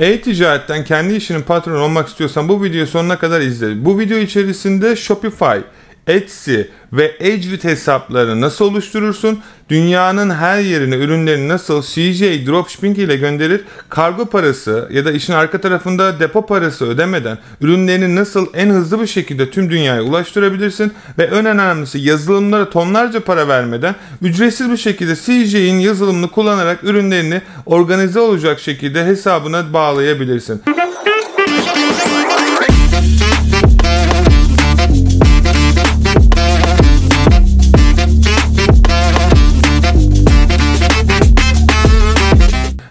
E-ticaretten kendi işinin patronu olmak istiyorsan bu videoyu sonuna kadar izle. Bu video içerisinde Shopify, Etsy ve Edgewit hesapları nasıl oluşturursun? Dünyanın her yerine ürünlerini nasıl CJ Dropshipping ile gönderir? Kargo parası ya da işin arka tarafında depo parası ödemeden ürünlerini nasıl en hızlı bir şekilde tüm dünyaya ulaştırabilirsin? Ve en önemlisi yazılımlara tonlarca para vermeden ücretsiz bir şekilde CJ'in yazılımını kullanarak ürünlerini organize olacak şekilde hesabına bağlayabilirsin.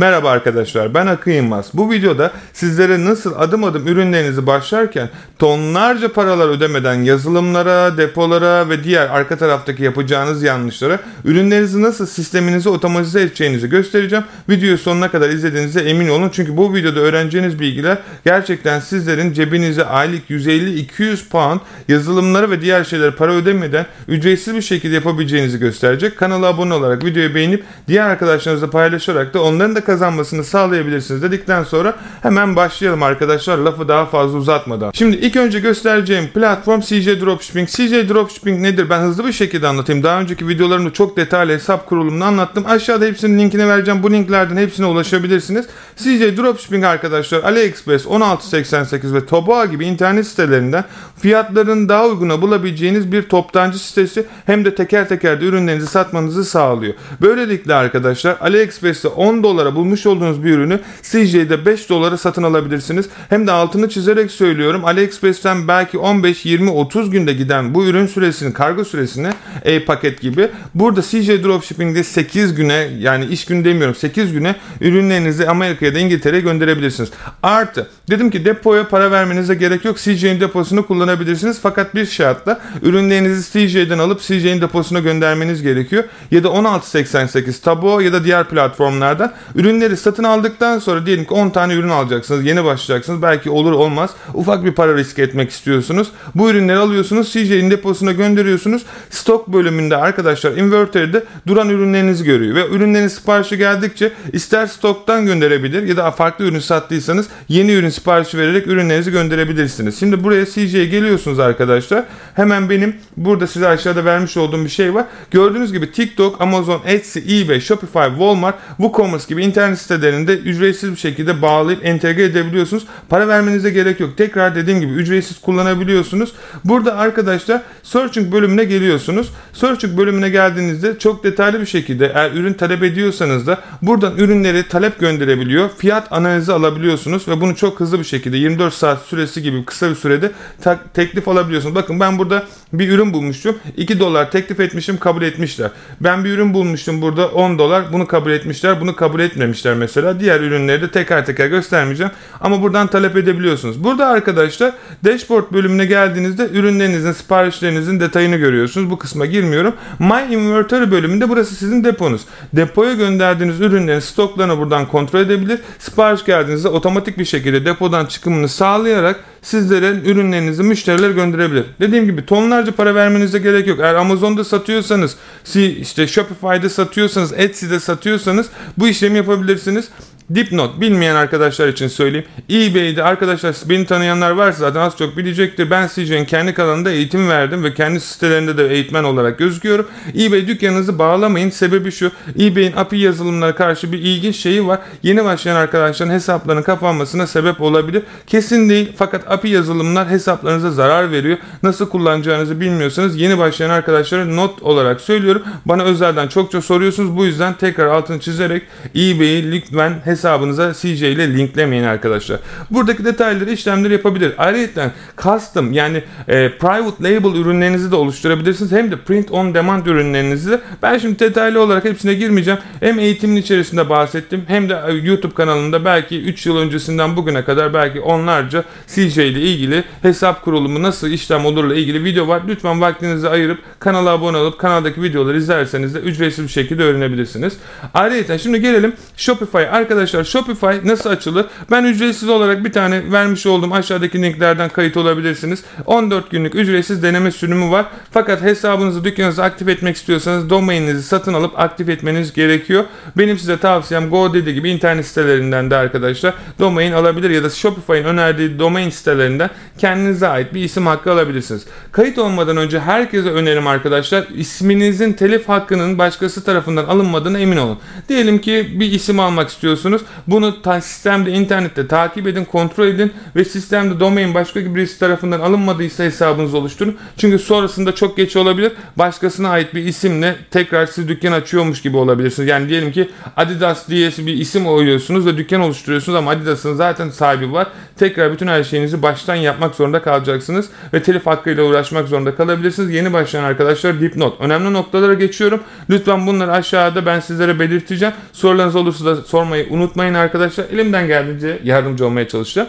Merhaba arkadaşlar ben Akın Yılmaz. Bu videoda sizlere nasıl adım adım ürünlerinizi başlarken tonlarca paralar ödemeden yazılımlara, depolara ve diğer arka taraftaki yapacağınız yanlışlara ürünlerinizi nasıl sisteminizi otomatize edeceğinizi göstereceğim. Videoyu sonuna kadar izlediğinize emin olun. Çünkü bu videoda öğreneceğiniz bilgiler gerçekten sizlerin cebinize aylık 150-200 pound yazılımlara ve diğer şeylere para ödemeden ücretsiz bir şekilde yapabileceğinizi gösterecek. Kanala abone olarak videoyu beğenip diğer arkadaşlarınızla paylaşarak da onların da kazanmasını sağlayabilirsiniz dedikten sonra hemen başlayalım arkadaşlar lafı daha fazla uzatmadan. Şimdi ilk önce göstereceğim platform CJ Dropshipping. CJ Dropshipping nedir? Ben hızlı bir şekilde anlatayım. Daha önceki videolarımda çok detaylı hesap kurulumunu anlattım. Aşağıda hepsinin linkini vereceğim. Bu linklerden hepsine ulaşabilirsiniz. CJ Dropshipping arkadaşlar AliExpress 1688 ve Toboa gibi internet sitelerinden fiyatların daha uyguna bulabileceğiniz bir toptancı sitesi hem de teker teker de ürünlerinizi satmanızı sağlıyor. Böylelikle arkadaşlar AliExpress'te 10 dolara bulmuş olduğunuz bir ürünü CJ'de 5 dolara satın alabilirsiniz. Hem de altını çizerek söylüyorum. AliExpress'ten belki 15, 20, 30 günde giden bu ürün süresini, kargo süresini e-paket gibi burada CJ Dropshipping'de 8 güne yani iş günü demiyorum 8 güne ürünlerinizi Amerika'ya da İngiltere'ye gönderebilirsiniz. Artı dedim ki depoya para vermenize gerek yok. CJ'in deposunu kullanabilirsiniz. Fakat bir şartla ürünlerinizi CJ'den alıp CJ'in deposuna göndermeniz gerekiyor. Ya da 1688 Tabo ya da diğer platformlarda ürünleri satın aldıktan sonra diyelim ki 10 tane ürün alacaksınız. Yeni başlayacaksınız. Belki olur olmaz. Ufak bir para risk etmek istiyorsunuz. Bu ürünleri alıyorsunuz. CJ'in deposuna gönderiyorsunuz. Stok bölümünde arkadaşlar inverter'de duran ürünlerinizi görüyor. Ve ürünlerin siparişi geldikçe ister stoktan gönderebilir ya da farklı ürün sattıysanız yeni ürün siparişi vererek ürünlerinizi gönderebilirsiniz. Şimdi buraya CJ'ye geliyorsunuz arkadaşlar. Hemen benim burada size aşağıda vermiş olduğum bir şey var. Gördüğünüz gibi TikTok, Amazon, Etsy, eBay, Shopify, Walmart, WooCommerce gibi internet sitelerinde ücretsiz bir şekilde bağlayıp entegre edebiliyorsunuz. Para vermenize gerek yok. Tekrar dediğim gibi ücretsiz kullanabiliyorsunuz. Burada arkadaşlar Searching bölümüne geliyorsunuz. Searching bölümüne geldiğinizde çok detaylı bir şekilde eğer ürün talep ediyorsanız da buradan ürünleri talep gönderebiliyor. Fiyat analizi alabiliyorsunuz ve bunu çok hızlı bir şekilde 24 saat süresi gibi kısa bir sürede teklif alabiliyorsunuz. Bakın ben burada bir ürün bulmuştum. 2 dolar teklif etmişim kabul etmişler. Ben bir ürün bulmuştum burada 10 dolar bunu kabul etmişler. Bunu kabul etmemişler mesela. Diğer ürünleri de teker teker göstermeyeceğim. Ama buradan talep edebiliyorsunuz. Burada arkadaşlar dashboard bölümüne geldiğinizde ürünlerinizin siparişlerinizin detayını görüyorsunuz. Bu kısma girmiyorum. My Inventory bölümünde burası sizin deponuz. Depoya gönderdiğiniz ürünlerin stoklarını buradan kontrol edebilir. Sipariş geldiğinizde otomatik bir şekilde depodan çıkımını sağlayarak sizlere ürünlerinizi müşterilere gönderebilir. Dediğim gibi tonlarca para vermenize gerek yok. Eğer Amazon'da satıyorsanız, işte Shopify'da satıyorsanız, Etsy'de satıyorsanız bu işlemi yapabilirsiniz. Dipnot bilmeyen arkadaşlar için söyleyeyim. eBay'de arkadaşlar beni tanıyanlar varsa zaten az çok bilecektir. Ben CJ'nin kendi kanalında eğitim verdim ve kendi sitelerinde de eğitmen olarak gözüküyorum. eBay dükkanınızı bağlamayın. Sebebi şu. eBay'in API yazılımlara karşı bir ilginç şeyi var. Yeni başlayan arkadaşların hesaplarının kapanmasına sebep olabilir. Kesin değil fakat API yazılımlar hesaplarınıza zarar veriyor. Nasıl kullanacağınızı bilmiyorsanız yeni başlayan arkadaşlara not olarak söylüyorum. Bana özelden çokça soruyorsunuz. Bu yüzden tekrar altını çizerek eBay'i lütfen hesap hesabınıza CJ ile linklemeyin arkadaşlar. Buradaki detayları işlemleri yapabilir. Ayrıca custom yani e, private label ürünlerinizi de oluşturabilirsiniz. Hem de print on demand ürünlerinizi. Ben şimdi detaylı olarak hepsine girmeyeceğim. Hem eğitimin içerisinde bahsettim hem de e, YouTube kanalında belki 3 yıl öncesinden bugüne kadar belki onlarca CJ ile ilgili hesap kurulumu nasıl işlem olurla ilgili video var. Lütfen vaktinizi ayırıp kanala abone olup kanaldaki videoları izlerseniz de ücretsiz bir şekilde öğrenebilirsiniz. Ayrıca şimdi gelelim Shopify arkadaşlar Arkadaşlar Shopify nasıl açılır? Ben ücretsiz olarak bir tane vermiş olduğum aşağıdaki linklerden kayıt olabilirsiniz. 14 günlük ücretsiz deneme sürümü var. Fakat hesabınızı dükkanınızı aktif etmek istiyorsanız domaininizi satın alıp aktif etmeniz gerekiyor. Benim size tavsiyem GoDaddy gibi internet sitelerinden de arkadaşlar domain alabilir ya da Shopify'ın önerdiği domain sitelerinden kendinize ait bir isim hakkı alabilirsiniz. Kayıt olmadan önce herkese önerim arkadaşlar isminizin telif hakkının başkası tarafından alınmadığına emin olun. Diyelim ki bir isim almak istiyorsunuz. Bunu ta sistemde internette takip edin, kontrol edin ve sistemde domain başka birisi tarafından alınmadıysa hesabınızı oluşturun. Çünkü sonrasında çok geç olabilir. Başkasına ait bir isimle tekrar siz dükkan açıyormuş gibi olabilirsiniz. Yani diyelim ki Adidas diye bir isim oynuyorsunuz ve dükkan oluşturuyorsunuz ama Adidas'ın zaten sahibi var. Tekrar bütün her şeyinizi baştan yapmak zorunda kalacaksınız ve telif hakkıyla uğraşmak zorunda kalabilirsiniz. Yeni başlayan arkadaşlar dipnot. Önemli noktalara geçiyorum. Lütfen bunları aşağıda ben sizlere belirteceğim. Sorularınız olursa da sormayı unutmayın arkadaşlar. Elimden geldiğince yardımcı olmaya çalışacağım.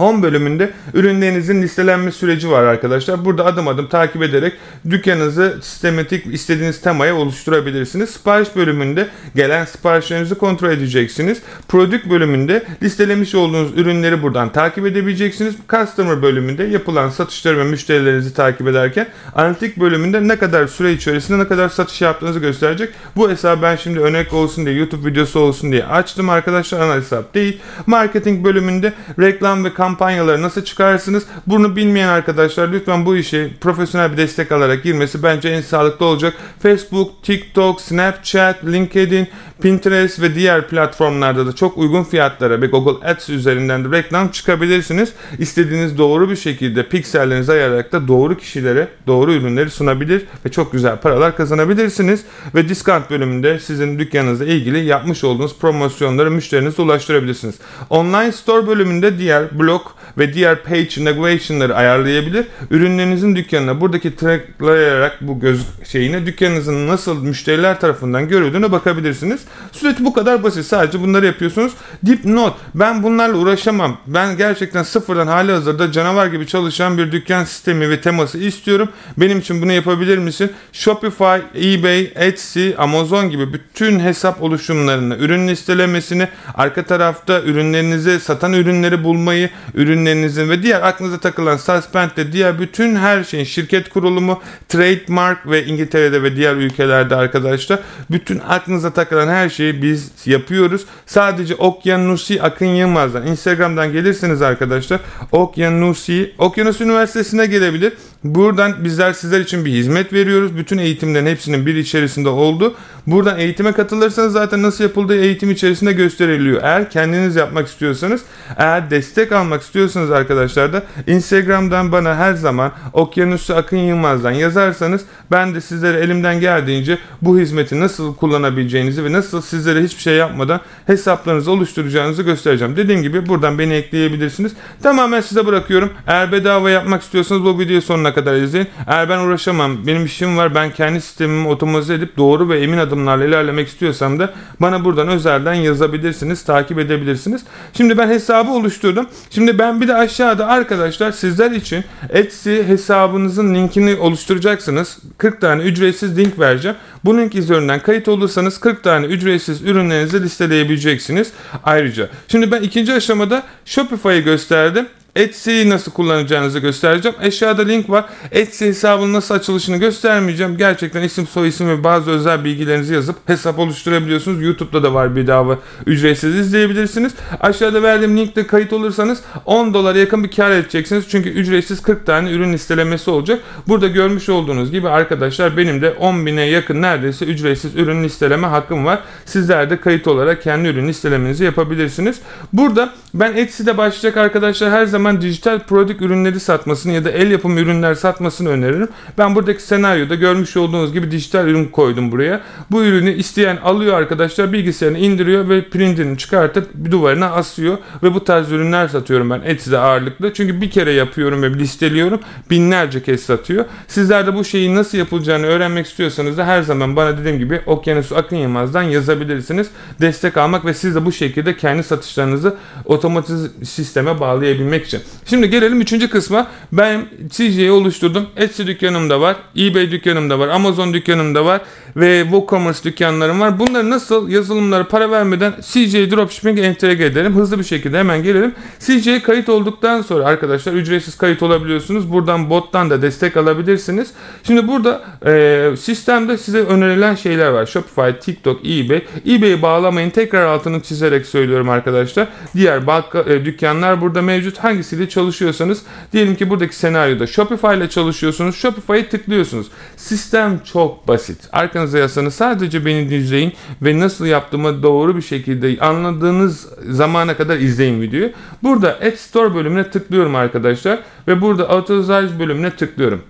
Home bölümünde ürünlerinizin listelenme süreci var arkadaşlar. Burada adım adım takip ederek dükkanınızı sistematik istediğiniz temaya oluşturabilirsiniz. Sipariş bölümünde gelen siparişlerinizi kontrol edeceksiniz. Product bölümünde listelemiş olduğunuz ürünleri buradan takip edebileceksiniz. Customer bölümünde yapılan satışları ve müşterilerinizi takip ederken analitik bölümünde ne kadar süre içerisinde ne kadar satış yaptığınızı gösterecek. Bu hesabı ben şimdi örnek olsun diye YouTube videosu olsun diye açtım arkadaşlar. Ana hesap değil. Marketing bölümünde reklam ve kampanyaları nasıl çıkarsınız? Bunu bilmeyen arkadaşlar lütfen bu işe profesyonel bir destek alarak girmesi bence en sağlıklı olacak. Facebook, TikTok, Snapchat, LinkedIn, Pinterest ve diğer platformlarda da çok uygun fiyatlara ve Google Ads üzerinden de reklam çıkabilirsiniz. İstediğiniz doğru bir şekilde piksellerinizi ayararak da doğru kişilere doğru ürünleri sunabilir ve çok güzel paralar kazanabilirsiniz. Ve discount bölümünde sizin dükkanınızla ilgili yapmış olduğunuz promosyonları müşterinize ulaştırabilirsiniz. Online store bölümünde diğer blog ve diğer page navigation'ları ayarlayabilir. Ürünlerinizin dükkanına buradaki tracklayarak bu göz şeyine dükkanınızın nasıl müşteriler tarafından görüldüğüne bakabilirsiniz. Süreç bu kadar basit. Sadece bunları yapıyorsunuz. Dipnot. Ben bunlarla uğraşamam. Ben gerçekten sıfırdan hali hazırda canavar gibi çalışan bir dükkan sistemi ve teması istiyorum. Benim için bunu yapabilir misin? Shopify, eBay, Etsy, Amazon gibi bütün hesap oluşumlarını, ürün listelemesini, arka tarafta ürünlerinizi satan ürünleri bulmayı, ürünlerinizin ve diğer aklınıza takılan suspend'de diğer bütün her şeyin şirket kurulumu, trademark ve İngiltere'de ve diğer ülkelerde arkadaşlar bütün aklınıza takılan her şeyi biz yapıyoruz. Sadece Okyanusi Akın Yılmaz'dan Instagram'dan gelirsiniz arkadaşlar. Okyanusi Okyanus Üniversitesi'ne gelebilir. Buradan bizler sizler için bir hizmet veriyoruz. Bütün eğitimlerin hepsinin bir içerisinde oldu. Buradan eğitime katılırsanız zaten nasıl yapıldığı eğitim içerisinde gösteriliyor. Eğer kendiniz yapmak istiyorsanız, eğer destek almak istiyorsanız arkadaşlar da Instagram'dan bana her zaman Okyanus'u Akın Yılmaz'dan yazarsanız ben de sizlere elimden geldiğince bu hizmeti nasıl kullanabileceğinizi ve nasıl sizlere hiçbir şey yapmadan hesaplarınızı oluşturacağınızı göstereceğim. Dediğim gibi buradan beni ekleyebilirsiniz. Tamamen size bırakıyorum. Eğer bedava yapmak istiyorsanız bu videoyu sonuna kadar izleyin. Eğer ben uğraşamam, benim işim var, ben kendi sistemimi otomatize edip doğru ve emin adımlarla ilerlemek istiyorsam da bana buradan özelden yazabilirsiniz, takip edebilirsiniz. Şimdi ben hesabı oluşturdum. Şimdi ben bir de aşağıda arkadaşlar sizler için Etsy hesabınızın linkini oluşturacaksınız. 40 tane ücretsiz link vereceğim. Bu link üzerinden kayıt olursanız 40 tane ücretsiz ürünlerinizi listeleyebileceksiniz. Ayrıca şimdi ben ikinci aşamada Shopify'ı gösterdim. Etsy'yi nasıl kullanacağınızı göstereceğim. Aşağıda link var. Etsy hesabının nasıl açılışını göstermeyeceğim. Gerçekten isim soy isim ve bazı özel bilgilerinizi yazıp hesap oluşturabiliyorsunuz. YouTube'da da var bedava ücretsiz izleyebilirsiniz. Aşağıda verdiğim linkte kayıt olursanız 10 dolara yakın bir kar edeceksiniz. Çünkü ücretsiz 40 tane ürün listelemesi olacak. Burada görmüş olduğunuz gibi arkadaşlar benim de 10 bine yakın neredeyse ücretsiz ürün listeleme hakkım var. Sizler de kayıt olarak kendi ürün listelemenizi yapabilirsiniz. Burada ben Etsy'de başlayacak arkadaşlar her zaman zaman dijital prodük ürünleri satmasını ya da el yapımı ürünler satmasını öneririm. Ben buradaki senaryoda görmüş olduğunuz gibi dijital ürün koydum buraya. Bu ürünü isteyen alıyor arkadaşlar bilgisayarına indiriyor ve printini çıkartıp bir duvarına asıyor ve bu tarz ürünler satıyorum ben Etsy'de ağırlıklı. Çünkü bir kere yapıyorum ve listeliyorum. Binlerce kez satıyor. Sizler de bu şeyi nasıl yapılacağını öğrenmek istiyorsanız da her zaman bana dediğim gibi Okyanus Akın Yılmaz'dan yazabilirsiniz. Destek almak ve siz de bu şekilde kendi satışlarınızı otomatik sisteme bağlayabilmek gerekçe. Şimdi gelelim üçüncü kısma. Ben CJ'yi oluşturdum. Etsy dükkanımda var. eBay dükkanımda var. Amazon dükkanımda var. Ve WooCommerce dükkanlarım var. Bunları nasıl yazılımlara para vermeden CJ Dropshipping'e entegre edelim. Hızlı bir şekilde hemen gelelim. CJ kayıt olduktan sonra arkadaşlar ücretsiz kayıt olabiliyorsunuz. Buradan bottan da destek alabilirsiniz. Şimdi burada e, sistemde size önerilen şeyler var. Shopify, TikTok, eBay. eBay'i bağlamayın. Tekrar altını çizerek söylüyorum arkadaşlar. Diğer banka, e, dükkanlar burada mevcut. Hangisiyle çalışıyorsanız diyelim ki buradaki senaryoda Shopify ile çalışıyorsunuz. Shopify'ı tıklıyorsunuz. Sistem çok basit. Arkanıza yasanız sadece beni izleyin ve nasıl yaptığımı doğru bir şekilde anladığınız zamana kadar izleyin videoyu. Burada App Store bölümüne tıklıyorum arkadaşlar ve burada Authorize bölümüne tıklıyorum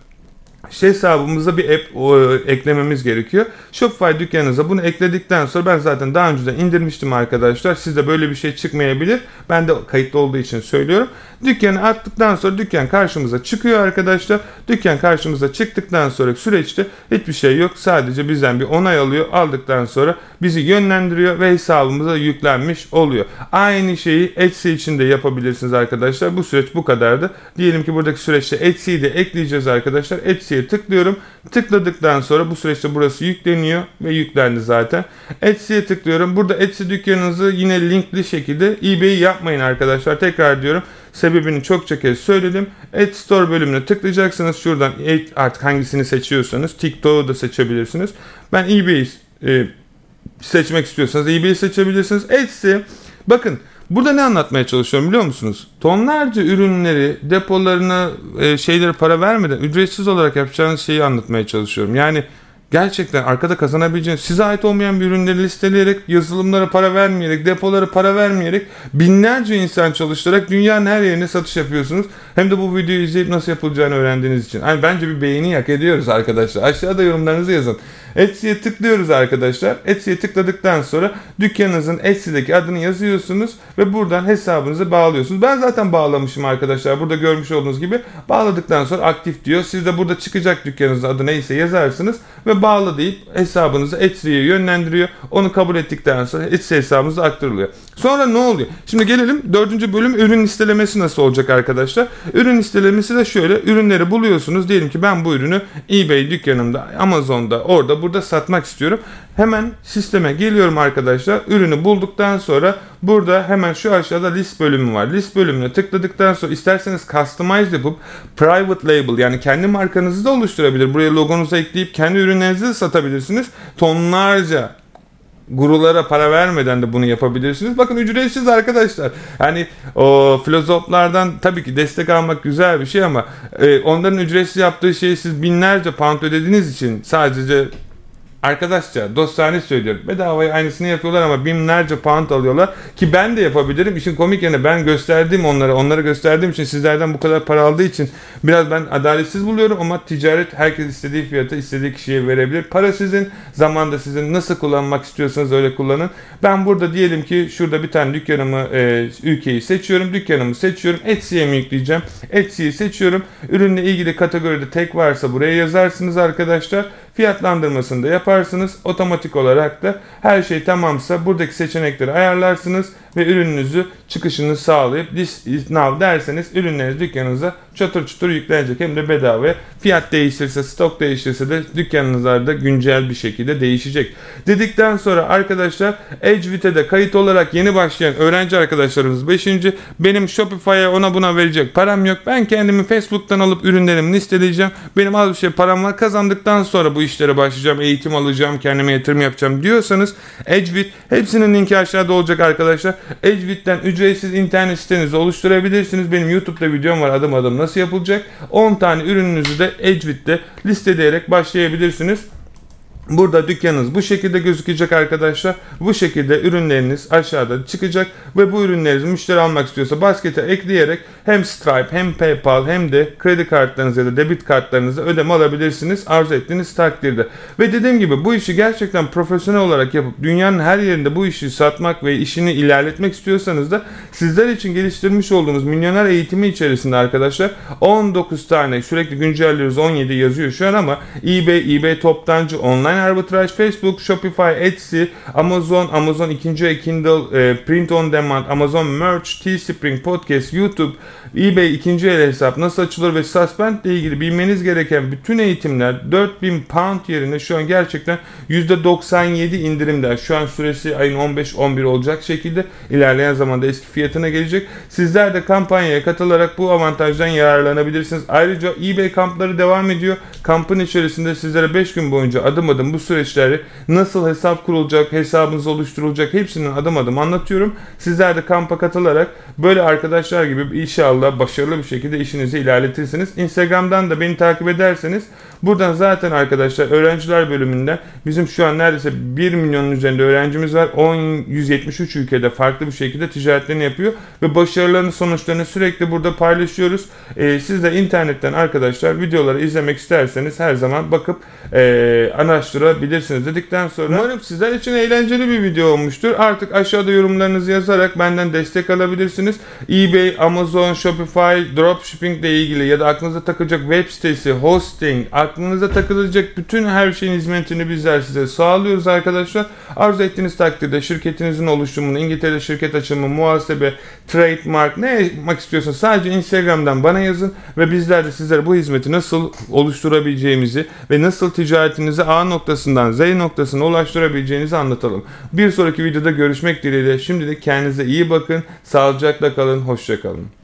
hesabımıza bir app o, eklememiz gerekiyor. Shopify dükkanınıza bunu ekledikten sonra ben zaten daha önceden indirmiştim arkadaşlar. Sizde böyle bir şey çıkmayabilir. Ben de kayıtlı olduğu için söylüyorum. Dükkanı attıktan sonra dükkan karşımıza çıkıyor arkadaşlar. Dükkan karşımıza çıktıktan sonra süreçte hiçbir şey yok. Sadece bizden bir onay alıyor. Aldıktan sonra bizi yönlendiriyor ve hesabımıza yüklenmiş oluyor. Aynı şeyi Etsy için de yapabilirsiniz arkadaşlar. Bu süreç bu kadardı. Diyelim ki buradaki süreçte Etsy'yi de ekleyeceğiz arkadaşlar. Etsy'ye tıklıyorum. Tıkladıktan sonra bu süreçte burası yükleniyor ve yüklendi zaten. Etsy'ye tıklıyorum. Burada Etsy dükkanınızı yine linkli şekilde eBay yapmayın arkadaşlar. Tekrar diyorum. Sebebini çokça kez söyledim. Ad Store bölümüne tıklayacaksınız. Şuradan artık hangisini seçiyorsanız TikTok'u da seçebilirsiniz. Ben eBay'i e, seçmek istiyorsanız eBay'i seçebilirsiniz. Etsy bakın Burada ne anlatmaya çalışıyorum biliyor musunuz? Tonlarca ürünleri, depolarına, e, şeyleri para vermeden ücretsiz olarak yapacağınız şeyi anlatmaya çalışıyorum. Yani gerçekten arkada kazanabileceğiniz, size ait olmayan bir ürünleri listeleyerek, yazılımlara para vermeyerek, depolara para vermeyerek, binlerce insan çalıştırarak dünyanın her yerine satış yapıyorsunuz. Hem de bu videoyu izleyip nasıl yapılacağını öğrendiğiniz için. Yani bence bir beğeni hak ediyoruz arkadaşlar. Aşağıda yorumlarınızı yazın. Etsy'ye tıklıyoruz arkadaşlar. Etsy'ye tıkladıktan sonra dükkanınızın Etsy'deki adını yazıyorsunuz ve buradan hesabınızı bağlıyorsunuz. Ben zaten bağlamışım arkadaşlar. Burada görmüş olduğunuz gibi bağladıktan sonra aktif diyor. Siz de burada çıkacak dükkanınızın adı neyse yazarsınız ve bağlı deyip hesabınızı Etsy'ye yönlendiriyor. Onu kabul ettikten sonra Etsy hesabınıza aktarılıyor. Sonra ne oluyor? Şimdi gelelim dördüncü bölüm ürün listelemesi nasıl olacak arkadaşlar? Ürün listelemesi de şöyle. Ürünleri buluyorsunuz. Diyelim ki ben bu ürünü eBay dükkanımda, Amazon'da, orada burada satmak istiyorum. Hemen sisteme geliyorum arkadaşlar. Ürünü bulduktan sonra burada hemen şu aşağıda list bölümü var. List bölümüne tıkladıktan sonra isterseniz customize yapıp private label yani kendi markanızı da oluşturabilir. Buraya logonuzu ekleyip kendi ürünlerinizi de satabilirsiniz. Tonlarca gurulara para vermeden de bunu yapabilirsiniz. Bakın ücretsiz arkadaşlar. Yani o filozoflardan tabii ki destek almak güzel bir şey ama e, onların ücretsiz yaptığı şeyi siz binlerce pound ödediğiniz için sadece Arkadaşça dostane söylüyorum. Bedavaya aynısını yapıyorlar ama binlerce pound alıyorlar. Ki ben de yapabilirim. İşin komik yanı ben gösterdim onlara. Onlara gösterdiğim için sizlerden bu kadar para aldığı için biraz ben adaletsiz buluyorum ama ticaret herkes istediği fiyata istediği kişiye verebilir. Para sizin, zaman da sizin. Nasıl kullanmak istiyorsanız öyle kullanın. Ben burada diyelim ki şurada bir tane dükkanımı, e, ülkeyi seçiyorum. Dükkanımı seçiyorum. Etsy'ye mi yükleyeceğim? Etsy'yi seçiyorum. Ürünle ilgili kategoride tek varsa buraya yazarsınız arkadaşlar. Fiyatlandırmasını da yaparsınız. Otomatik olarak da her şey tamamsa buradaki seçenekleri ayarlarsınız ve ürününüzü çıkışını sağlayıp is now derseniz ürünleriniz dükkanınıza çatır çutur yüklenecek hem de bedava. Fiyat değişirse, stok değişirse de dükkanınızlarda güncel bir şekilde değişecek. Dedikten sonra arkadaşlar Edgewit'e kayıt olarak yeni başlayan öğrenci arkadaşlarımız 5. Benim Shopify'a ona buna verecek param yok. Ben kendimi Facebook'tan alıp ürünlerimi listeleyeceğim. Benim az bir şey param var. Kazandıktan sonra bu işlere başlayacağım. Eğitim alacağım. Kendime yatırım yapacağım diyorsanız Edgewit hepsinin linki aşağıda olacak arkadaşlar. Edgewit'ten ücretsiz internet sitenizi oluşturabilirsiniz. Benim YouTube'da videom var adım adım nasıl yapılacak. 10 tane ürününüzü de Edgewit'te listeleyerek başlayabilirsiniz. Burada dükkanınız bu şekilde gözükecek arkadaşlar. Bu şekilde ürünleriniz aşağıda çıkacak ve bu ürünlerinizi müşteri almak istiyorsa baskete ekleyerek hem Stripe hem PayPal hem de kredi kartlarınız ya da debit kartlarınızı ödeme alabilirsiniz arzu ettiğiniz takdirde. Ve dediğim gibi bu işi gerçekten profesyonel olarak yapıp dünyanın her yerinde bu işi satmak ve işini ilerletmek istiyorsanız da sizler için geliştirmiş olduğumuz milyoner eğitimi içerisinde arkadaşlar 19 tane sürekli güncelliyoruz 17 yazıyor şu an ama eBay, eBay toptancı online Arbitrage, Facebook, Shopify, Etsy, Amazon, Amazon ikinci el Kindle, e, Print on Demand, Amazon Merch, Teespring, Podcast, YouTube, eBay ikinci el hesap nasıl açılır ve Suspend ile ilgili bilmeniz gereken bütün eğitimler 4000 pound yerine şu an gerçekten %97 indirimde. Şu an süresi ayın 15-11 olacak şekilde ilerleyen zamanda eski fiyatına gelecek. Sizler de kampanyaya katılarak bu avantajdan yararlanabilirsiniz. Ayrıca eBay kampları devam ediyor. Kampın içerisinde sizlere 5 gün boyunca adım adım bu süreçleri nasıl hesap kurulacak, hesabınız oluşturulacak hepsini adım adım anlatıyorum. Sizler de kampa katılarak böyle arkadaşlar gibi inşallah başarılı bir şekilde işinizi ilerletirsiniz. Instagram'dan da beni takip ederseniz buradan zaten arkadaşlar öğrenciler bölümünden bizim şu an neredeyse 1 milyonun üzerinde öğrencimiz var. 10 173 ülkede farklı bir şekilde ticaretlerini yapıyor ve başarılarının sonuçlarını sürekli burada paylaşıyoruz. Ee, siz de internetten arkadaşlar videoları izlemek isterseniz her zaman bakıp e, araştırabilirsiniz dedikten sonra umarım sizler için eğlenceli bir video olmuştur. Artık aşağıda yorumlarınızı yazarak benden destek alabilirsiniz. eBay, Amazon, Shopify, dropshipping ile ilgili ya da aklınıza takılacak web sitesi, hosting, aklınıza takılacak bütün her şeyin hizmetini bizler size sağlıyoruz arkadaşlar. Arzu ettiğiniz takdirde şirketinizin oluşumunu, İngiltere'de şirket açımı, muhasebe, trademark ne yapmak istiyorsanız sadece Instagram'dan bana yazın ve bizler de sizlere bu hizmeti nasıl oluşturabileceğimizi ve nasıl ticaretinizi A noktasından Z noktasına ulaştırabileceğinizi anlatalım. Bir sonraki videoda görüşmek dileğiyle. Şimdilik kendinize iyi bakın, sağlıcakla kalın, hoşça kalın.